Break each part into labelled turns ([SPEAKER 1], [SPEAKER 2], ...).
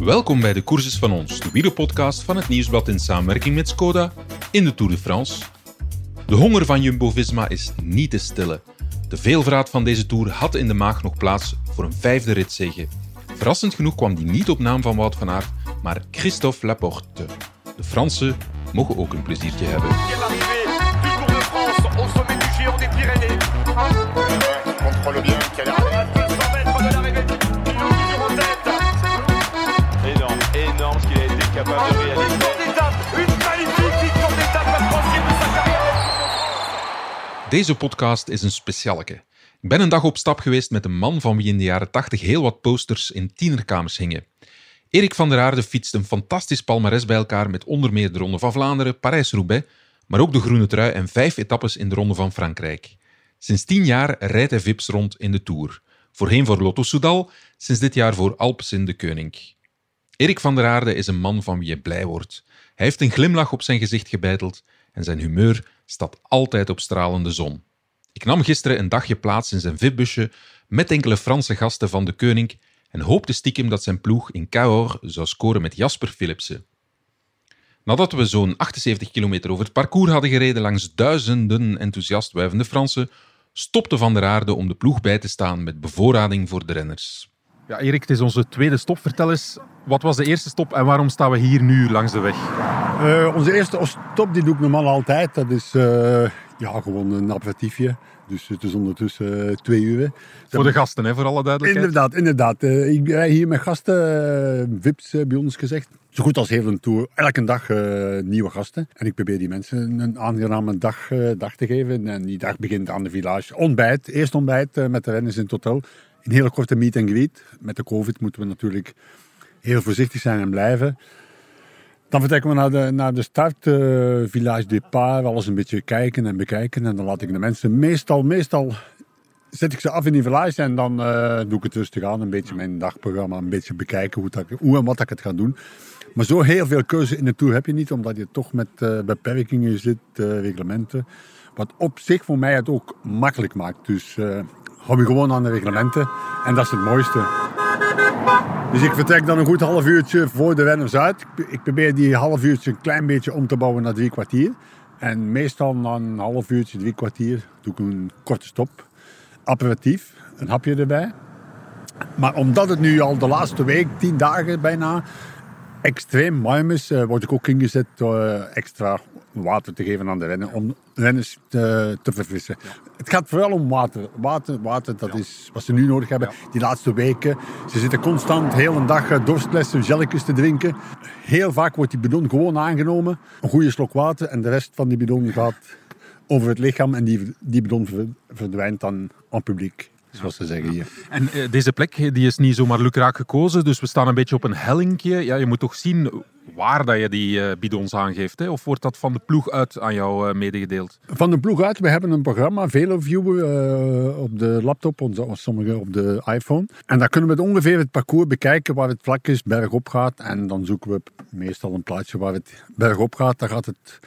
[SPEAKER 1] Welkom bij de Courses van ons, de wielerpodcast van het Nieuwsblad in samenwerking met Skoda in de Tour de France. De honger van Jumbo-Visma is niet te stillen. De veelvraat van deze Tour had in de maag nog plaats voor een vijfde ritzege. Verrassend genoeg kwam die niet op naam van Wout van Aert, maar Christophe Laporte. De Fransen mogen ook een pleziertje hebben. Deze podcast is een specialeke. Ik ben een dag op stap geweest met een man van wie in de jaren 80 heel wat posters in tienerkamers hingen. Erik van der Aarde fietst een fantastisch palmares bij elkaar met onder meer de Ronde van Vlaanderen, Parijs-Roubaix, maar ook de groene trui en vijf etappes in de Ronde van Frankrijk. Sinds tien jaar rijdt hij Vips rond in de Tour. Voorheen voor Lotto Soudal, sinds dit jaar voor Alpecin de Koning. Erik van der Aarde is een man van wie je blij wordt. Hij heeft een glimlach op zijn gezicht gebeiteld en zijn humeur staat altijd op stralende zon. Ik nam gisteren een dagje plaats in zijn VIP-busje met enkele Franse gasten van de Koning en hoopte stiekem dat zijn ploeg in Cahors zou scoren met Jasper Philipsen. Nadat we zo'n 78 kilometer over het parcours hadden gereden langs duizenden enthousiast wuivende Fransen, stopte Van der Aarde om de ploeg bij te staan met bevoorrading voor de renners.
[SPEAKER 2] Ja, Erik, het is onze tweede stop. Vertel eens, wat was de eerste stop en waarom staan we hier nu langs de weg?
[SPEAKER 3] Uh, onze eerste stop die doe ik normaal altijd. Dat is uh, ja, gewoon een aperitiefje. Dus het is ondertussen uh, twee uur.
[SPEAKER 2] Voor de gasten, hè, voor alle duidelijkheid.
[SPEAKER 3] Inderdaad, inderdaad. ik rij hier met gasten, VIPs bij ons gezegd. Zo goed als heel een tour. Elke dag nieuwe gasten. En ik probeer die mensen een aangename dag, dag te geven. En die dag begint aan de village. Ontbijt, eerst ontbijt met de renners in het hotel. Een hele korte meet and greet. Met de covid moeten we natuurlijk heel voorzichtig zijn en blijven. Dan vertrekken we naar de, naar de start, uh, Village Départ, alles een beetje kijken en bekijken. En dan laat ik de mensen meestal, meestal zet ik ze af in die village en dan uh, doe ik het rustig aan. Een beetje mijn dagprogramma, een beetje bekijken hoe, dat, hoe en wat ik het ga doen. Maar zo heel veel keuze in de Tour heb je niet, omdat je toch met uh, beperkingen zit, reglementen. Wat op zich voor mij het ook makkelijk maakt. Dus hou je gewoon aan de reglementen en dat is het mooiste. Dus ik vertrek dan een goed half uurtje voor de renners uit. Ik probeer die half uurtje een klein beetje om te bouwen naar drie kwartier. En meestal na een half uurtje, drie kwartier, doe ik een korte stop. Aperitief, een hapje erbij. Maar omdat het nu al de laatste week, tien dagen bijna, extreem warm is, uh, word ik ook ingezet door uh, extra water te geven aan de rennen, om renners te, te verfrissen. Het gaat vooral om water. Water, water dat is wat ze nu nodig hebben. Die laatste weken. Ze zitten constant heel een dag eh, dorstlessen, gelletjes te drinken. Heel vaak wordt die bidon gewoon aangenomen. Een goede slok water en de rest van die bidon gaat over het lichaam en die, die bidon verdwijnt dan aan publiek zoals ze zeggen hier.
[SPEAKER 2] En uh, deze plek die is niet zomaar lukraak gekozen, dus we staan een beetje op een hellinkje. Ja, je moet toch zien waar dat je die uh, bidons aangeeft, hè? of wordt dat van de ploeg uit aan jou uh, medegedeeld?
[SPEAKER 3] Van de ploeg uit. We hebben een programma, VeloViewer, op de laptop, of sommige op de iPhone. En daar kunnen we het ongeveer het parcours bekijken waar het vlak is, bergop gaat. En dan zoeken we meestal een plaatsje waar het bergop gaat. Daar gaat het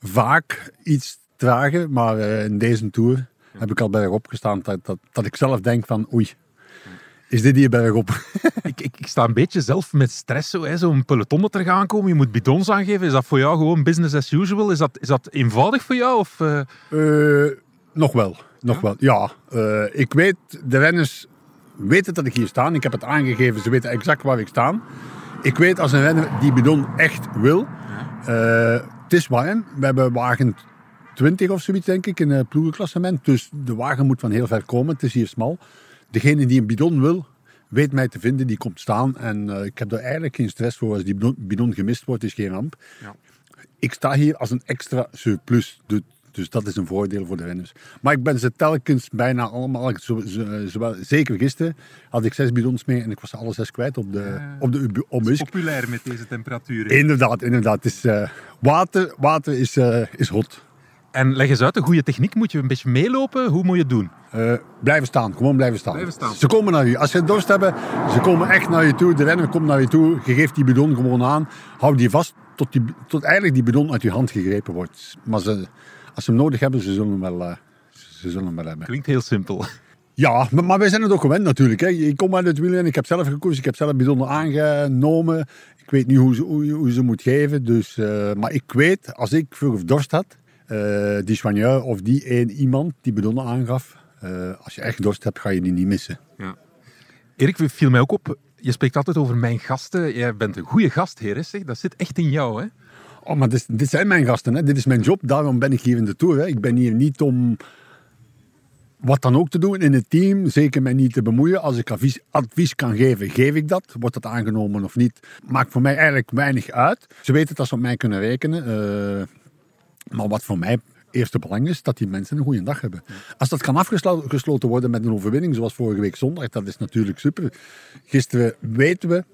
[SPEAKER 3] vaak iets trager, maar in deze tour heb ik al bergop gestaan dat, dat, dat ik zelf denk van oei, is dit hier bergop?
[SPEAKER 2] ik, ik, ik, sta een beetje zelf met stress, zo, zo'n peloton dat er gaan komen. Je moet bidons aangeven. Is dat voor jou gewoon business as usual? Is dat, is dat eenvoudig voor jou? Of, uh...
[SPEAKER 3] Uh, nog wel. Nog ja? wel, ja. Uh, ik weet, de renners weten dat ik hier sta. Ik heb het aangegeven, ze weten exact waar ik sta. Ik weet als een renner die bidon echt wil. het is warm. We hebben wagen 20 of zoiets, denk ik, in het ploegenklassement. Dus de wagen moet van heel ver komen. Het is hier smal. Degene die een bidon wil, weet mij te vinden. Die komt staan. En uh, ik heb er eigenlijk geen stress voor. Als die bidon, bidon gemist wordt, is geen ramp. Ja. Ik sta hier als een extra surplus. Dus dat is een voordeel voor de renners. Maar ik ben ze telkens bijna allemaal, zo, zo, zo, zeker gisteren, had ik zes bidons mee en ik was ze alle zes kwijt op de, ja, op de
[SPEAKER 2] is populair met deze temperaturen.
[SPEAKER 3] Inderdaad, inderdaad. Het is, uh, water, water is, uh, is hot.
[SPEAKER 2] En leg eens uit, een goede techniek. Moet je een beetje meelopen? Hoe moet je het doen?
[SPEAKER 3] Uh, blijven staan, gewoon blijven staan.
[SPEAKER 2] blijven staan.
[SPEAKER 3] Ze komen naar je. Als ze dorst hebben, ze komen echt naar je toe. De renner komt naar je toe. Je geeft die bidon gewoon aan. Hou die vast tot, die, tot eigenlijk die bidon uit je hand gegrepen wordt. Maar ze, als ze hem nodig hebben, ze zullen hem wel, uh, ze zullen hem wel hebben.
[SPEAKER 2] Klinkt heel simpel.
[SPEAKER 3] Ja, maar, maar wij zijn het ook gewend natuurlijk. Hè. Ik kom uit het wielrennen, ik heb zelf gekozen, ik heb zelf bidonnen aangenomen. Ik weet niet hoe ze, hoe, hoe ze moet geven. Dus, eh, maar ik weet, als ik vroeg of dorst had, eh, die soigneur of die één iemand die bidonnen aangaf, eh, als je echt dorst hebt, ga je die niet missen.
[SPEAKER 2] Erik, viel mij ook op, je spreekt altijd over mijn gasten. Jij bent een goede gastheer, hè, zeg. Dat zit echt in jou, hè?
[SPEAKER 3] Oh, maar dit, dit zijn mijn gasten, hè. dit is mijn job, daarom ben ik hier in de Tour. Hè. Ik ben hier niet om wat dan ook te doen in het team, zeker mij niet te bemoeien. Als ik advies, advies kan geven, geef ik dat. Wordt dat aangenomen of niet, maakt voor mij eigenlijk weinig uit. Ze weten dat ze op mij kunnen rekenen. eh, maar wat voor mij eerste belang is, dat die mensen een goede dag hebben. Als dat kan afgesloten worden met een overwinning, zoals vorige week zondag, dat is natuurlijk super. Gisteren weten we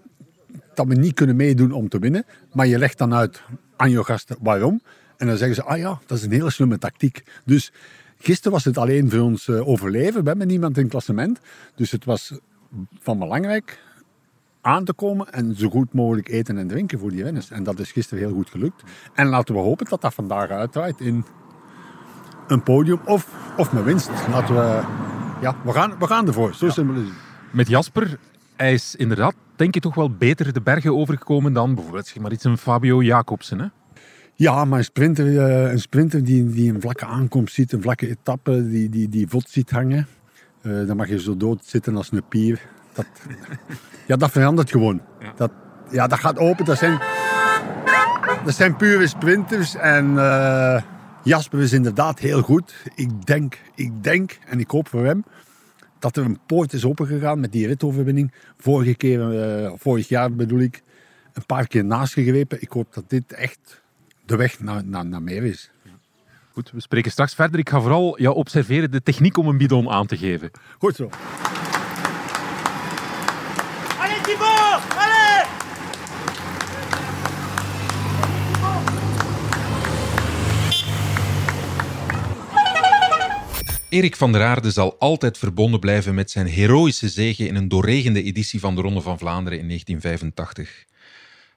[SPEAKER 3] dat we niet kunnen meedoen om te winnen, maar je legt dan uit aan je gasten waarom. En dan zeggen ze, ah ja, dat is een hele slimme tactiek. Dus gisteren was het alleen voor ons eh, overleven. We hebben niemand in het klassement. Dus het was van belangrijk aan te komen en zo goed mogelijk eten en drinken voor die renners. En dat is gisteren heel goed gelukt. En laten we hopen dat dat vandaag uitdraait in een podium of, of met winst. Laten we, ja, we gaan, we gaan ervoor. Zo simpel is het.
[SPEAKER 2] Met Jasper, hij is inderdaad, denk ik, toch wel beter de bergen overgekomen dan bijvoorbeeld zeg maar iets een Fabio Jacobsen, hè?
[SPEAKER 3] Ja, maar een sprinter, eh, een sprinter die, die een vlakke aankomst ziet, een vlakke etappe, die, die, die vod ziet hangen, eh, dan mag je zo dood zitten als een pier. Dat, ja, dat verandert gewoon. Dat, ja, dat gaat open. Dat zijn, dat zijn pure sprinters. En eh, Jasper is inderdaad heel goed. Ik denk, ik denk, en ik hoop voor hem, dat er een poort is opengegaan met die ritoverwinning. Vorige keer, eh, vorig jaar bedoel ik, een paar keer naast gegrepen. Ik hoop dat dit echt de weg naar, naar, naar meer is.
[SPEAKER 2] Goed, we spreken straks verder. Ik ga vooral jou observeren de techniek om een bidon aan te geven.
[SPEAKER 3] Goed zo.
[SPEAKER 4] Allez Thibaut Allez
[SPEAKER 1] Erik van der Aarde zal altijd verbonden blijven met zijn heroïsche zege in een doorregende editie van de Ronde van Vlaanderen in 1985.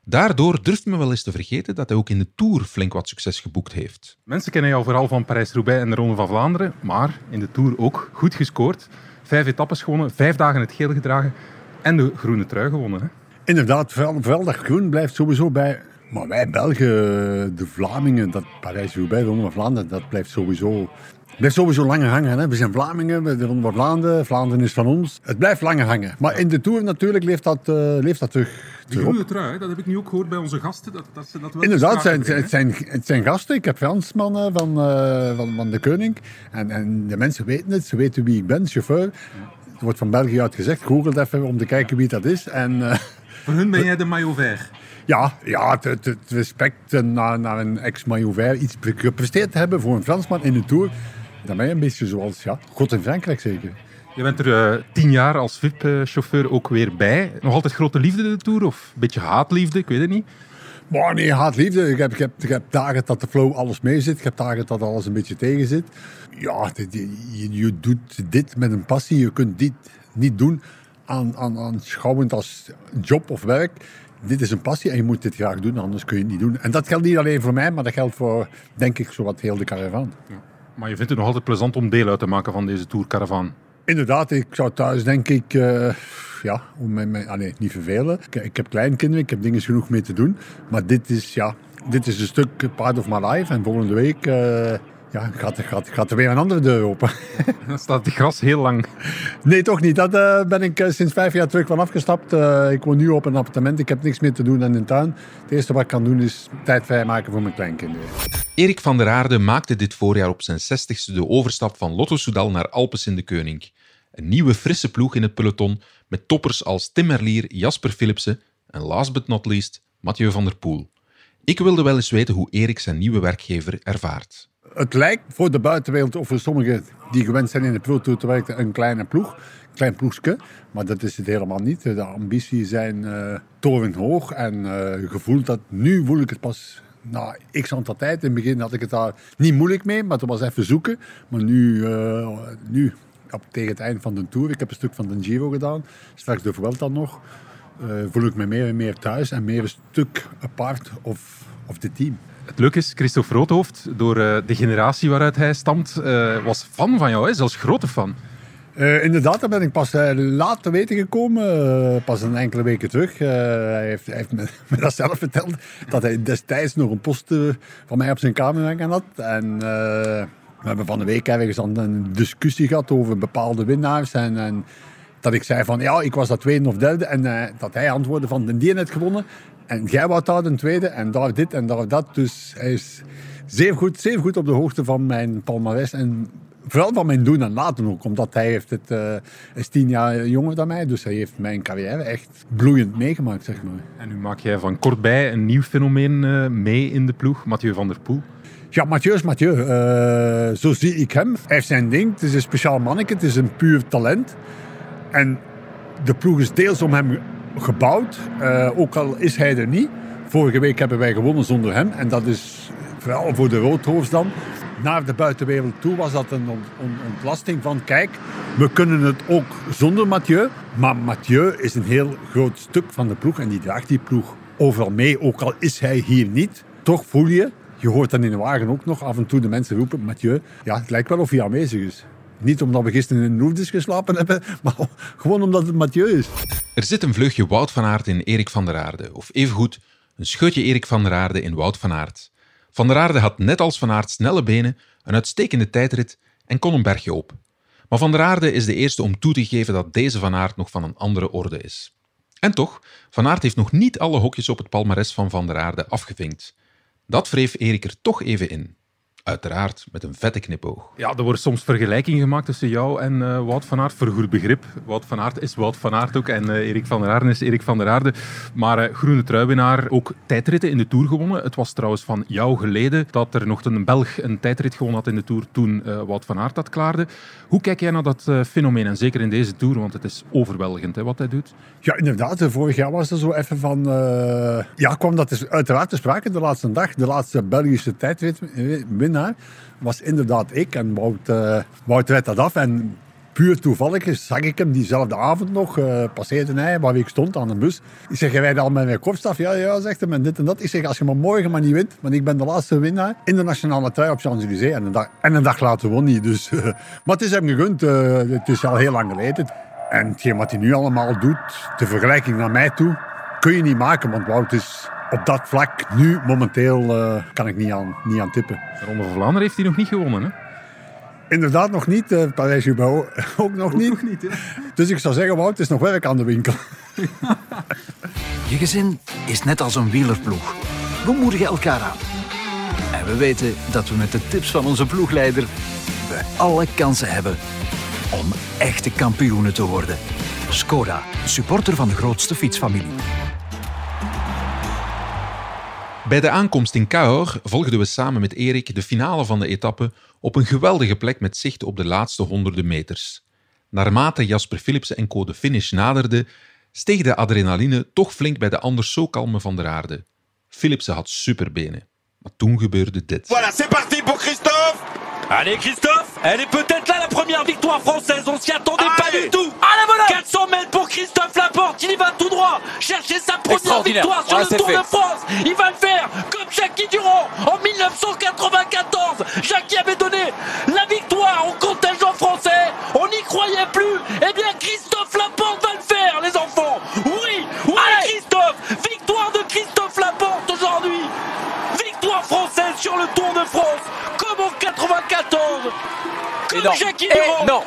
[SPEAKER 1] Daardoor durft men wel eens te vergeten dat hij ook in de Tour flink wat succes geboekt heeft.
[SPEAKER 2] Mensen kennen jou vooral van Parijs-Roubaix en de Ronde van Vlaanderen, maar in de Tour ook goed gescoord. Vijf etappes gewonnen, vijf dagen het geel gedragen en de groene trui gewonnen. Hè?
[SPEAKER 3] Inderdaad, vooral, dat groen blijft sowieso bij. Maar wij Belgen, de Vlamingen, dat Parijs-Roubaix, de Ronde van Vlaanderen, dat blijft sowieso, blijft sowieso langer hangen. Hè. We zijn Vlamingen, de Ronde van Vlaanderen, Vlaanderen is van ons. Het blijft langer hangen. Maar in de Tour natuurlijk leeft dat, eh, leeft dat terug, terug op.
[SPEAKER 2] trui, dat heb ik nu ook gehoord bij onze gasten. Dat, dat ze dat wel
[SPEAKER 3] Inderdaad, het zijn, het, zijn, het zijn gasten. Ik heb Fransmannen van, eh, van, van de Koning. En, en de mensen weten het, ze weten wie ik ben, chauffeur. Het wordt van België uit gezegd. Google het even om te kijken wie dat is. En eh,
[SPEAKER 2] Voor hun ben jij de maillot vert.
[SPEAKER 3] ja, ja het, het, het respect naar, naar een ex-maillot vert, iets pre- gepresteerd te hebben voor een Fransman in de Tour. Je een beetje zoals, ja, God in Frankrijk zeker.
[SPEAKER 2] Je bent er eh, tien jaar als VIP-chauffeur ook weer bij. Nog altijd grote liefde de Tour? Of een beetje haatliefde? Ik weet het niet.
[SPEAKER 3] Maar nee, haat liefde. Ik heb, ik, heb, ik heb dagen dat de flow alles mee zit. Ik heb dagen dat alles een beetje tegen zit. Ja, je, je, doet dit met een passie. Je kunt dit niet doen aan, aan, aanschouwend als job of werk. Dit is een passie en je moet dit graag doen, anders kun je het niet doen. En dat geldt niet alleen voor mij, maar dat geldt voor, denk ik, zowat heel de caravan.
[SPEAKER 2] Maar je vindt het nog altijd plezant om deel uit te maken van deze Tour-caravan.
[SPEAKER 3] Inderdaad, ik zou thuis denk ik, eh, ja, om mij, ah, nee, niet vervelen. Ik, ik heb kleinkinderen, ik heb dingen genoeg mee te doen. Maar dit is, ja, dit is een stuk part of my life. En volgende week eh, ja, gaat, er- gaat, gaat er weer een andere deur open.
[SPEAKER 2] Dan staat het gras heel lang.
[SPEAKER 3] nee, toch niet. Dat eh, ben ik eh, sinds vijf jaar terug van afgestapt. Eh, ik woon nu op een appartement, ik heb niks meer te doen in de tuin. Het eerste wat ik kan doen is tijd vrijmaken voor mijn kleinkinderen.
[SPEAKER 1] Erik van der Aarde maakte dit voorjaar op zijn 60ste de overstap van Lotto Soudal naar Alpes in de Koning. Een nieuwe frisse ploeg in het peloton met toppers als Tim Merlier, Jasper Philipsen en last but not least Mathieu van der Poel. Ik wilde wel eens weten hoe Erik zijn nieuwe werkgever ervaart.
[SPEAKER 3] Het lijkt voor de buitenwereld of voor sommigen die gewend zijn in de Pro Tour te werken een kleine ploeg. Klein ploegske, maar dat is het helemaal niet. De ambities zijn eh torenhoog en eh gevoel dat nu voel ik het pas na x aantal tijd. In het begin had ik het daar niet moeilijk mee, maar het was even zoeken. Maar nu, eh, nu op, tegen het eind van de Tour, ik heb een stuk van de Giro gedaan, straks de Vuelta nog, eh, voel ik me meer en meer thuis en meer een stuk apart of, of the team.
[SPEAKER 2] Het leuke is, Christophe Roodhoofd, door eh, de generatie waaruit hij stamt, eh, was fan van jou, hè? zelfs grote fan.
[SPEAKER 3] Inderdaad, daar ben ik pas eh, laat te weten gekomen. pas een enkele weken terug. Hij heeft, hij heeft me, me dat zelf verteld. Dat hij destijds nog een post van mij op zijn kamer had. En we hebben van de week ergens een discussie gehad over bepaalde winnaars. En, en dat ik zei van, ja, ik was dat tweede of derde. En eh, dat hij antwoordde van, de die net gewonnen. En jij wou daar een tweede. En daar dit en daar dat. Dus hij is zeer goed, zeer goed op de hoogte van mijn palmarès. En vooral van mijn doen en laten ook. Omdat hij heeft het, eh, is tien jaar jonger dan mij. Dus hij heeft mijn carrière echt bloeiend meegemaakt, zeg maar.
[SPEAKER 2] En nu maak jij van kortbij een nieuw fenomeen eh, mee in de ploeg, Mathieu van der Poel.
[SPEAKER 3] Ja, Mathieu is Mathieu. Zo zie ik hem. Hij heeft zijn ding. Het is een speciaal manneke. Het is een puur talent. En de ploeg is deels om hem gebouwd. Eh, ook al is hij er niet. Vorige week hebben wij gewonnen zonder hem. En dat is vooral voor de roodhoofds dan. Naar de buitenwereld toe was dat een ont- ont- ontlasting van... Kijk, we kunnen het ook zonder Mathieu. Maar Mathieu is een heel groot stuk van de ploeg. En die draagt die ploeg overal mee. Ook al is hij hier niet. Toch voel je... Je hoort dan in de wagen ook nog af en toe de mensen roepen... Mathieu, ja, het lijkt wel of hij aanwezig is. Niet omdat we gisteren in Lourdes geslapen hebben, maar gewoon omdat het Mathieu is.
[SPEAKER 1] Er zit een vleugje Wout van Aert in Erik van der Aarde, of evengoed een scheutje Erik van der Aarde in Wout van Aert. Van der Aarde had net als Van Aert snelle benen, een uitstekende tijdrit en kon een bergje op. Maar Van der Aarde is de eerste om toe te geven dat deze Van Aert nog van een andere orde is. En toch, Van Aert heeft nog niet alle hokjes op het palmares van Van der Aarde afgevinkt. Dat wreef Erik er toch even in. Uiteraard met een vette knipoog.
[SPEAKER 2] Ja, er wordt soms vergelijking gemaakt tussen jou en eh, Wout van Aert, voor goed begrip. Wout van Aert is Wout van Aert ook en eh, Erik van der Aarde is Erik van der Aarde. Maar eh, groene truiwinnaar, ook tijdritten in de Tour gewonnen. Het was trouwens van jou geleden dat er nog een Belg een tijdrit gewonnen had in de Tour toen eh, Wout van Aert dat klaarde. Hoe kijk jij naar dat eh, fenomeen en zeker in deze Tour, want het is overweldigend hè, wat hij doet.
[SPEAKER 3] Ja, inderdaad. Vorig jaar was er zo even van... eh, ja, kwam dat dus uiteraard te sprake de laatste dag. De laatste Belgische tijdwinnaar was inderdaad ik. En Wout, eh Wout dat af. En puur toevallig zag ik hem diezelfde avond nog. eh passeerde hij waar ik stond aan de bus. Ik zeg, wij al met mijn kopstaf? Ja, ja, zegt hij. Dit en dat. Ik zeg, als je maar morgen maar niet wint. Want ik ben de laatste winnaar in de nationale trui op Champs-Élysées. En, een dag- en een dag later won hij. Dus, eh, maar het is hem gegund. eh, het is al heel lang geleden. En hetgeen wat hij nu allemaal doet, de vergelijking naar mij toe, kun je niet maken. Want Wout is op dat vlak nu momenteel, eh, kan ik niet aan, niet aan tippen.
[SPEAKER 2] De Ronde van Vlaanderen heeft hij nog niet gewonnen. Hè?
[SPEAKER 3] Inderdaad nog niet, uh, Parijs-Roubaix ook nog niet. dus ik zou zeggen, Wout, het is nog werk aan de winkel.
[SPEAKER 5] Je gezin is net als een wielerploeg. We moedigen elkaar aan. En we weten dat we met de tips van onze ploegleider we alle kansen hebben om echte kampioenen te worden. Skoda, supporter van de grootste fietsfamilie.
[SPEAKER 1] Bij de aankomst in Cahors volgden we samen met Erik de finale van de etappe op een geweldige plek met zicht op de laatste honderden meters. Naarmate Jasper Philipsen en co de finish naderden, steeg de adrenaline toch flink bij de anders zo kalme Van der Aarde. Philipsen had superbenen. Maar toen gebeurde dit.
[SPEAKER 4] Voilà, c'est parti pour Christophe
[SPEAKER 6] Allez Christophe, elle est peut-être là la première victoire française, on s'y attendait pas du tout. Allez voilà 400 mètres pour Christophe Laporte, il y va tout droit, chercher sa première victoire sur le Tour
[SPEAKER 7] fait.
[SPEAKER 6] de France. Il va 1994. Jackie avait donné la victoire au contingent français, on n'y croyait plus. Eh bien Christophe Laporte va le faire les enfants. Oui, oui Christophe, victoire de Christophe Laporte aujourd'hui. Victoire française sur le Tour de France, comme en 94. Comme. Jackie Durand,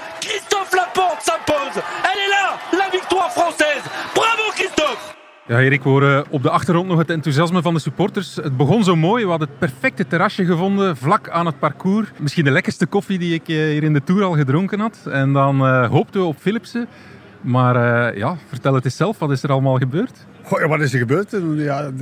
[SPEAKER 2] Ja, Erik, we horen op de achtergrond nog het enthousiasme van de supporters. Het begon zo mooi. We hadden het perfecte terrasje gevonden, vlak aan het parcours. Misschien de lekkerste koffie die ik eh, hier in de Tour al gedronken had. En dan eh, hoopten we op Philipsen. Maar eh, ja, vertel het eens zelf. Wat is er allemaal gebeurd?
[SPEAKER 3] Goh, ja, wat is er gebeurd? Ja, dat-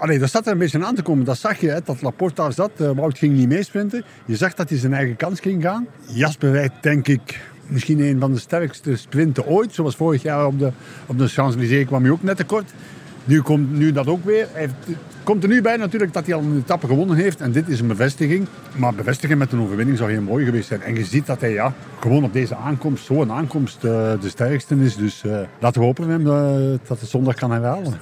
[SPEAKER 3] dat- dat zat er een beetje aan te komen. Dat zag je, hè, dat Laporte daar zat. Wout ging niet meesprinten. Je zag dat hij zijn eigen kans ging gaan. Jasper rijdt, denk ik, misschien een van de sterkste sprinten ooit. Zoals vorig jaar op de, op de Champs-Élysées kwam hij ook net tekort. Nu komt nu dat ook weer. Hij komt er nu bij natuurlijk dat hij al een etappe gewonnen heeft. En dit is een bevestiging. Maar bevestigen met een overwinning zou heel mooi geweest zijn. En je ziet dat hij ja, gewoon op deze aankomst, zo'n aankomst, eh, de sterkste is. Dus eh, laten we hopen eh, dat het zondag kan herhalen.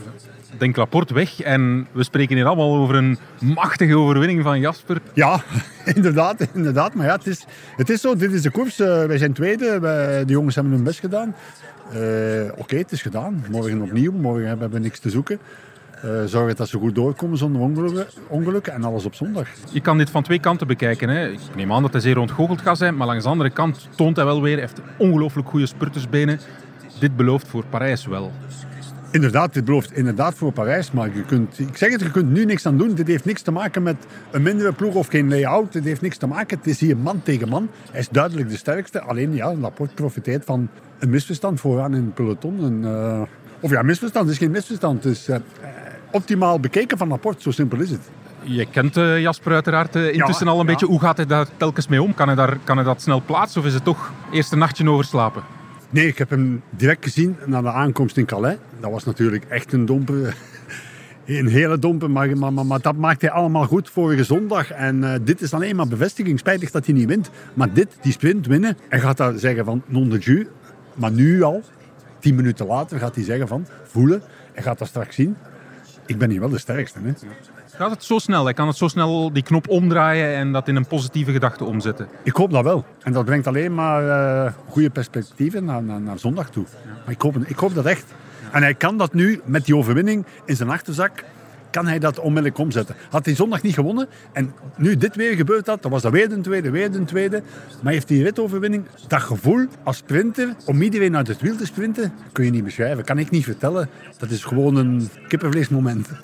[SPEAKER 2] Denk Laporte weg en we spreken hier allemaal over een machtige overwinning van Jasper.
[SPEAKER 3] Ja, inderdaad, inderdaad. Maar ja, het is, het is zo. Dit is de koers. Eh, wij zijn tweede. Wij- de jongens hebben hun best gedaan. Eh, Oké, het is gedaan. Morgen opnieuw. Morgen hebben we niks te zoeken. Eh, zorgen dat ze goed doorkomen zonder ongelukken, ongelukken en alles op zondag.
[SPEAKER 2] Je kan dit van twee kanten bekijken. Hè. Ik neem aan dat hij zeer ontgoocheld gaat zijn, maar langs de andere kant toont hij wel weer, heeft ongelooflijk goede spurtersbenen. Dit belooft voor Parijs wel.
[SPEAKER 3] Inderdaad, dit belooft inderdaad voor Parijs. Maar je kunt, ik zeg het, je kunt nu niks aan doen. Dit heeft niks te maken met een mindere ploeg of geen lay-out. Dit heeft niks te maken. Het is hier man tegen man. Hij is duidelijk de sterkste. Alleen ja, Laporte profiteert van een misverstand vooraan in het peloton. Een, eh, of ja, misverstand. Is geen misverstand. Het is eh, optimaal bekeken van Laporte. Zo simpel is het.
[SPEAKER 2] Je kent eh, Jasper uiteraard intussen
[SPEAKER 3] Ja,
[SPEAKER 2] al een
[SPEAKER 3] ja.
[SPEAKER 2] beetje. Hoe gaat hij daar telkens mee om? Kan hij, daar, kan hij dat snel plaatsen of is het toch eerst een nachtje overslapen?
[SPEAKER 3] Nee, ik heb hem direct gezien na de aankomst in Calais. Dat was natuurlijk echt een domper. Een hele domper, maar, maar, maar, dat maakt hij allemaal goed vorige zondag. En eh, dit is alleen maar bevestiging. Spijtig dat hij niet wint. Maar dit, die sprint winnen. Hij gaat daar zeggen van non de jus. Maar nu al, tien minuten later, gaat hij zeggen van voelen. Hij gaat dat straks zien. Ik ben hier wel de sterkste. Hè?
[SPEAKER 2] Gaat het zo snel? Hij kan het zo snel die knop omdraaien en dat in een positieve gedachte omzetten.
[SPEAKER 3] Ik hoop dat wel. En dat brengt alleen maar eh, goede perspectieven naar, naar, naar zondag toe. Maar ik hoop, ik hoop dat echt. En hij kan dat nu, met die overwinning in zijn achterzak, kan hij dat onmiddellijk omzetten. Had hij zondag niet gewonnen en nu dit weer gebeurd had, dan was dat weer de tweede, weer de tweede. Maar heeft die ritoverwinning, dat gevoel als sprinter, om iedereen uit het wiel te sprinten, kun je niet beschrijven. Kan ik niet vertellen. Dat is gewoon een kippenvleesmoment.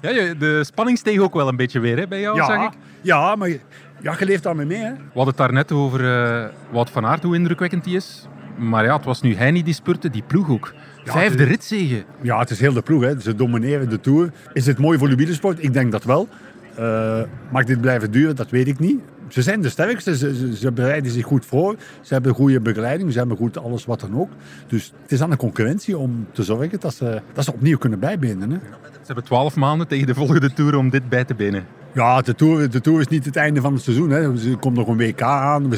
[SPEAKER 2] Ja, de spanning steeg ook wel een beetje weer hè, bij jou, zag
[SPEAKER 3] Ja,
[SPEAKER 2] ik.
[SPEAKER 3] ja, maar je- ja, je leeft daarmee mee. Hè?
[SPEAKER 2] We hadden het daarnet over eh Wout van Aert, hoe indrukwekkend die is. Maar ja, het was nu hij niet die spurte, die ploeg ook. Vijfde ritzege.
[SPEAKER 3] Ja, het is heel de ploeg. Hè. Ze domineren de Tour. Is het mooi voor de wielersport? Ik denk dat wel. Eh, mag dit blijven duren? Dat weet ik niet. Ze zijn de sterkste. Ze, ze, ze bereiden zich goed voor. Ze hebben goede begeleiding. Ze hebben goed alles wat dan ook. Dus het is aan de concurrentie om te zorgen dat ze, dat ze opnieuw kunnen bijbenen. Hè.
[SPEAKER 2] Ze hebben twaalf maanden tegen de volgende Tour om dit bij te benen.
[SPEAKER 3] Ja, de tour, de tour is niet het einde van het seizoen. Hè. Er komt nog een WK aan.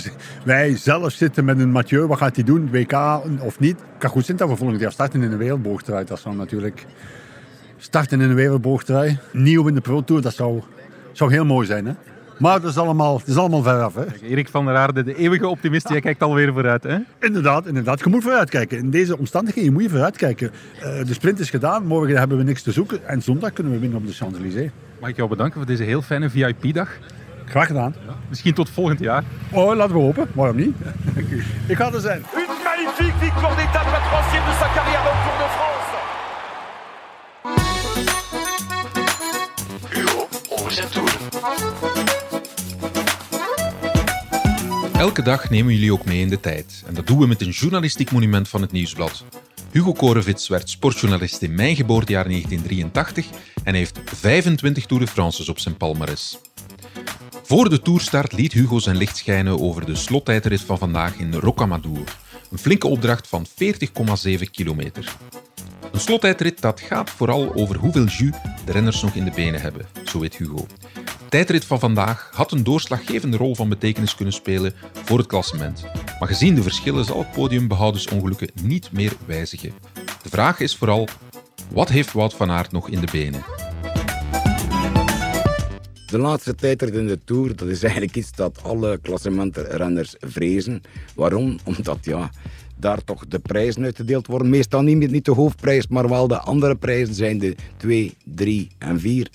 [SPEAKER 3] Wij zelf zitten met een Mathieu. Wat gaat hij doen? WK of niet? Kan goed zijn dat we volgend jaar starten in een wereldboogtrui. Dat zou natuurlijk... Starten in een wereldboogtrui. Nieuw in de Pro Tour. Dat zou, zou heel mooi zijn. Hè. Maar dat is allemaal, dat is allemaal veraf. Hè.
[SPEAKER 2] Erik van der Aarde, de eeuwige optimist, jij kijkt alweer vooruit. Hè?
[SPEAKER 3] Inderdaad, inderdaad. Je moet vooruitkijken. In deze omstandigheden moet je vooruitkijken. Eh, de sprint is gedaan. Morgen hebben we niks te zoeken. En zondag kunnen we winnen op de Champs-Élysées.
[SPEAKER 2] Mag ik jou bedanken voor deze heel fijne VIP-dag.
[SPEAKER 3] Graag gedaan.
[SPEAKER 2] Misschien tot volgend jaar.
[SPEAKER 3] Oh, laten we hopen. Waarom niet? Ik ga er zijn.
[SPEAKER 4] Une magnifique victoire d'étape, la troisième de sa carrière le Tour de France.
[SPEAKER 1] Elke dag nemen jullie ook mee in de tijd. En dat doen we met een journalistiek monument van het Nieuwsblad. Hugo Korevits werd sportjournalist in mijn geboortejaar 1983 en heeft 25 Tour de France's op zijn palmares. Voor de toerstart liet Hugo zijn licht schijnen over de slottijdrit van vandaag in Rocamadour. Een flinke opdracht van 40,7 kilometer. Een slottijdrit dat gaat vooral over hoeveel jus de renners nog in de benen hebben, zo weet Hugo. Tijdrit van vandaag had een doorslaggevende rol van betekenis kunnen spelen voor het klassement. Maar gezien de verschillen zal het podium behoudersongelukken niet meer wijzigen. De vraag is vooral, wat heeft Wout van Aert nog in de benen?
[SPEAKER 7] De laatste tijdrit in de Tour, dat is eigenlijk iets dat alle klassementrenners vrezen. Waarom? Omdat ja, daar toch de prijzen uitgedeeld worden. Meestal niet, niet de hoofdprijs, maar wel de andere prijzen zijn de 2, 3 en 4.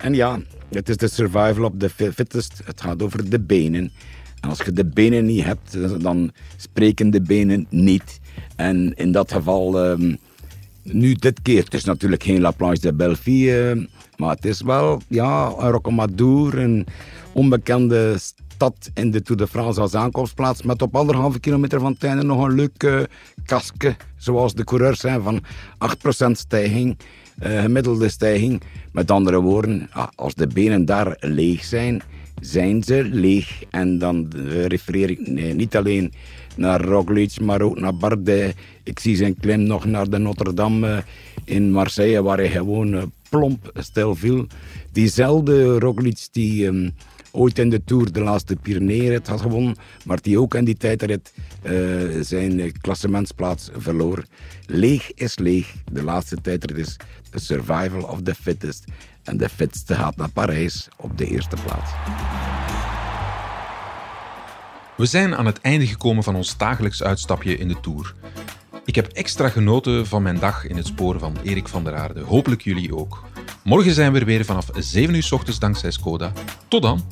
[SPEAKER 7] En ja, het is de survival of the fi- fittest. Het gaat over de benen. En als je de benen niet hebt, dan spreken de benen niet. En in dat geval... ehm, nu, dit keer, het is natuurlijk geen La Planche de Belleville, eh, maar het is wel ja, een Rocamadour, een onbekende stad in de Tour de France als aankomstplaats, met op anderhalve kilometer van het nog een leuk eh, kasken, zoals de coureurs zijn, van 8% stijging, eh, gemiddelde stijging. Met andere woorden, als de benen daar leeg zijn, zijn ze leeg. En dan eh, refereer ik niet alleen naar Roglic, maar ook naar Bardet. Ik zie zijn klim nog naar de Notre-Dame eh, in Marseille, waar hij gewoon plomp stil viel. Diezelfde Roglic die ehm, ooit in de Tour de laatste Pyreneeën had gewonnen, maar die ook in die tijdrit eh, zijn eh, klassementsplaats verloor. Leeg is leeg. De laatste tijdrit is survival of the fittest. En de fitste gaat naar Parijs op de eerste plaats.
[SPEAKER 1] We zijn aan het einde gekomen van ons dagelijks uitstapje in de Tour. Ik heb extra genoten van mijn dag in het spoor van Erik van der Aarde. Hopelijk jullie ook. Morgen zijn we er weer vanaf 7 uur s ochtends dankzij Skoda. Tot dan!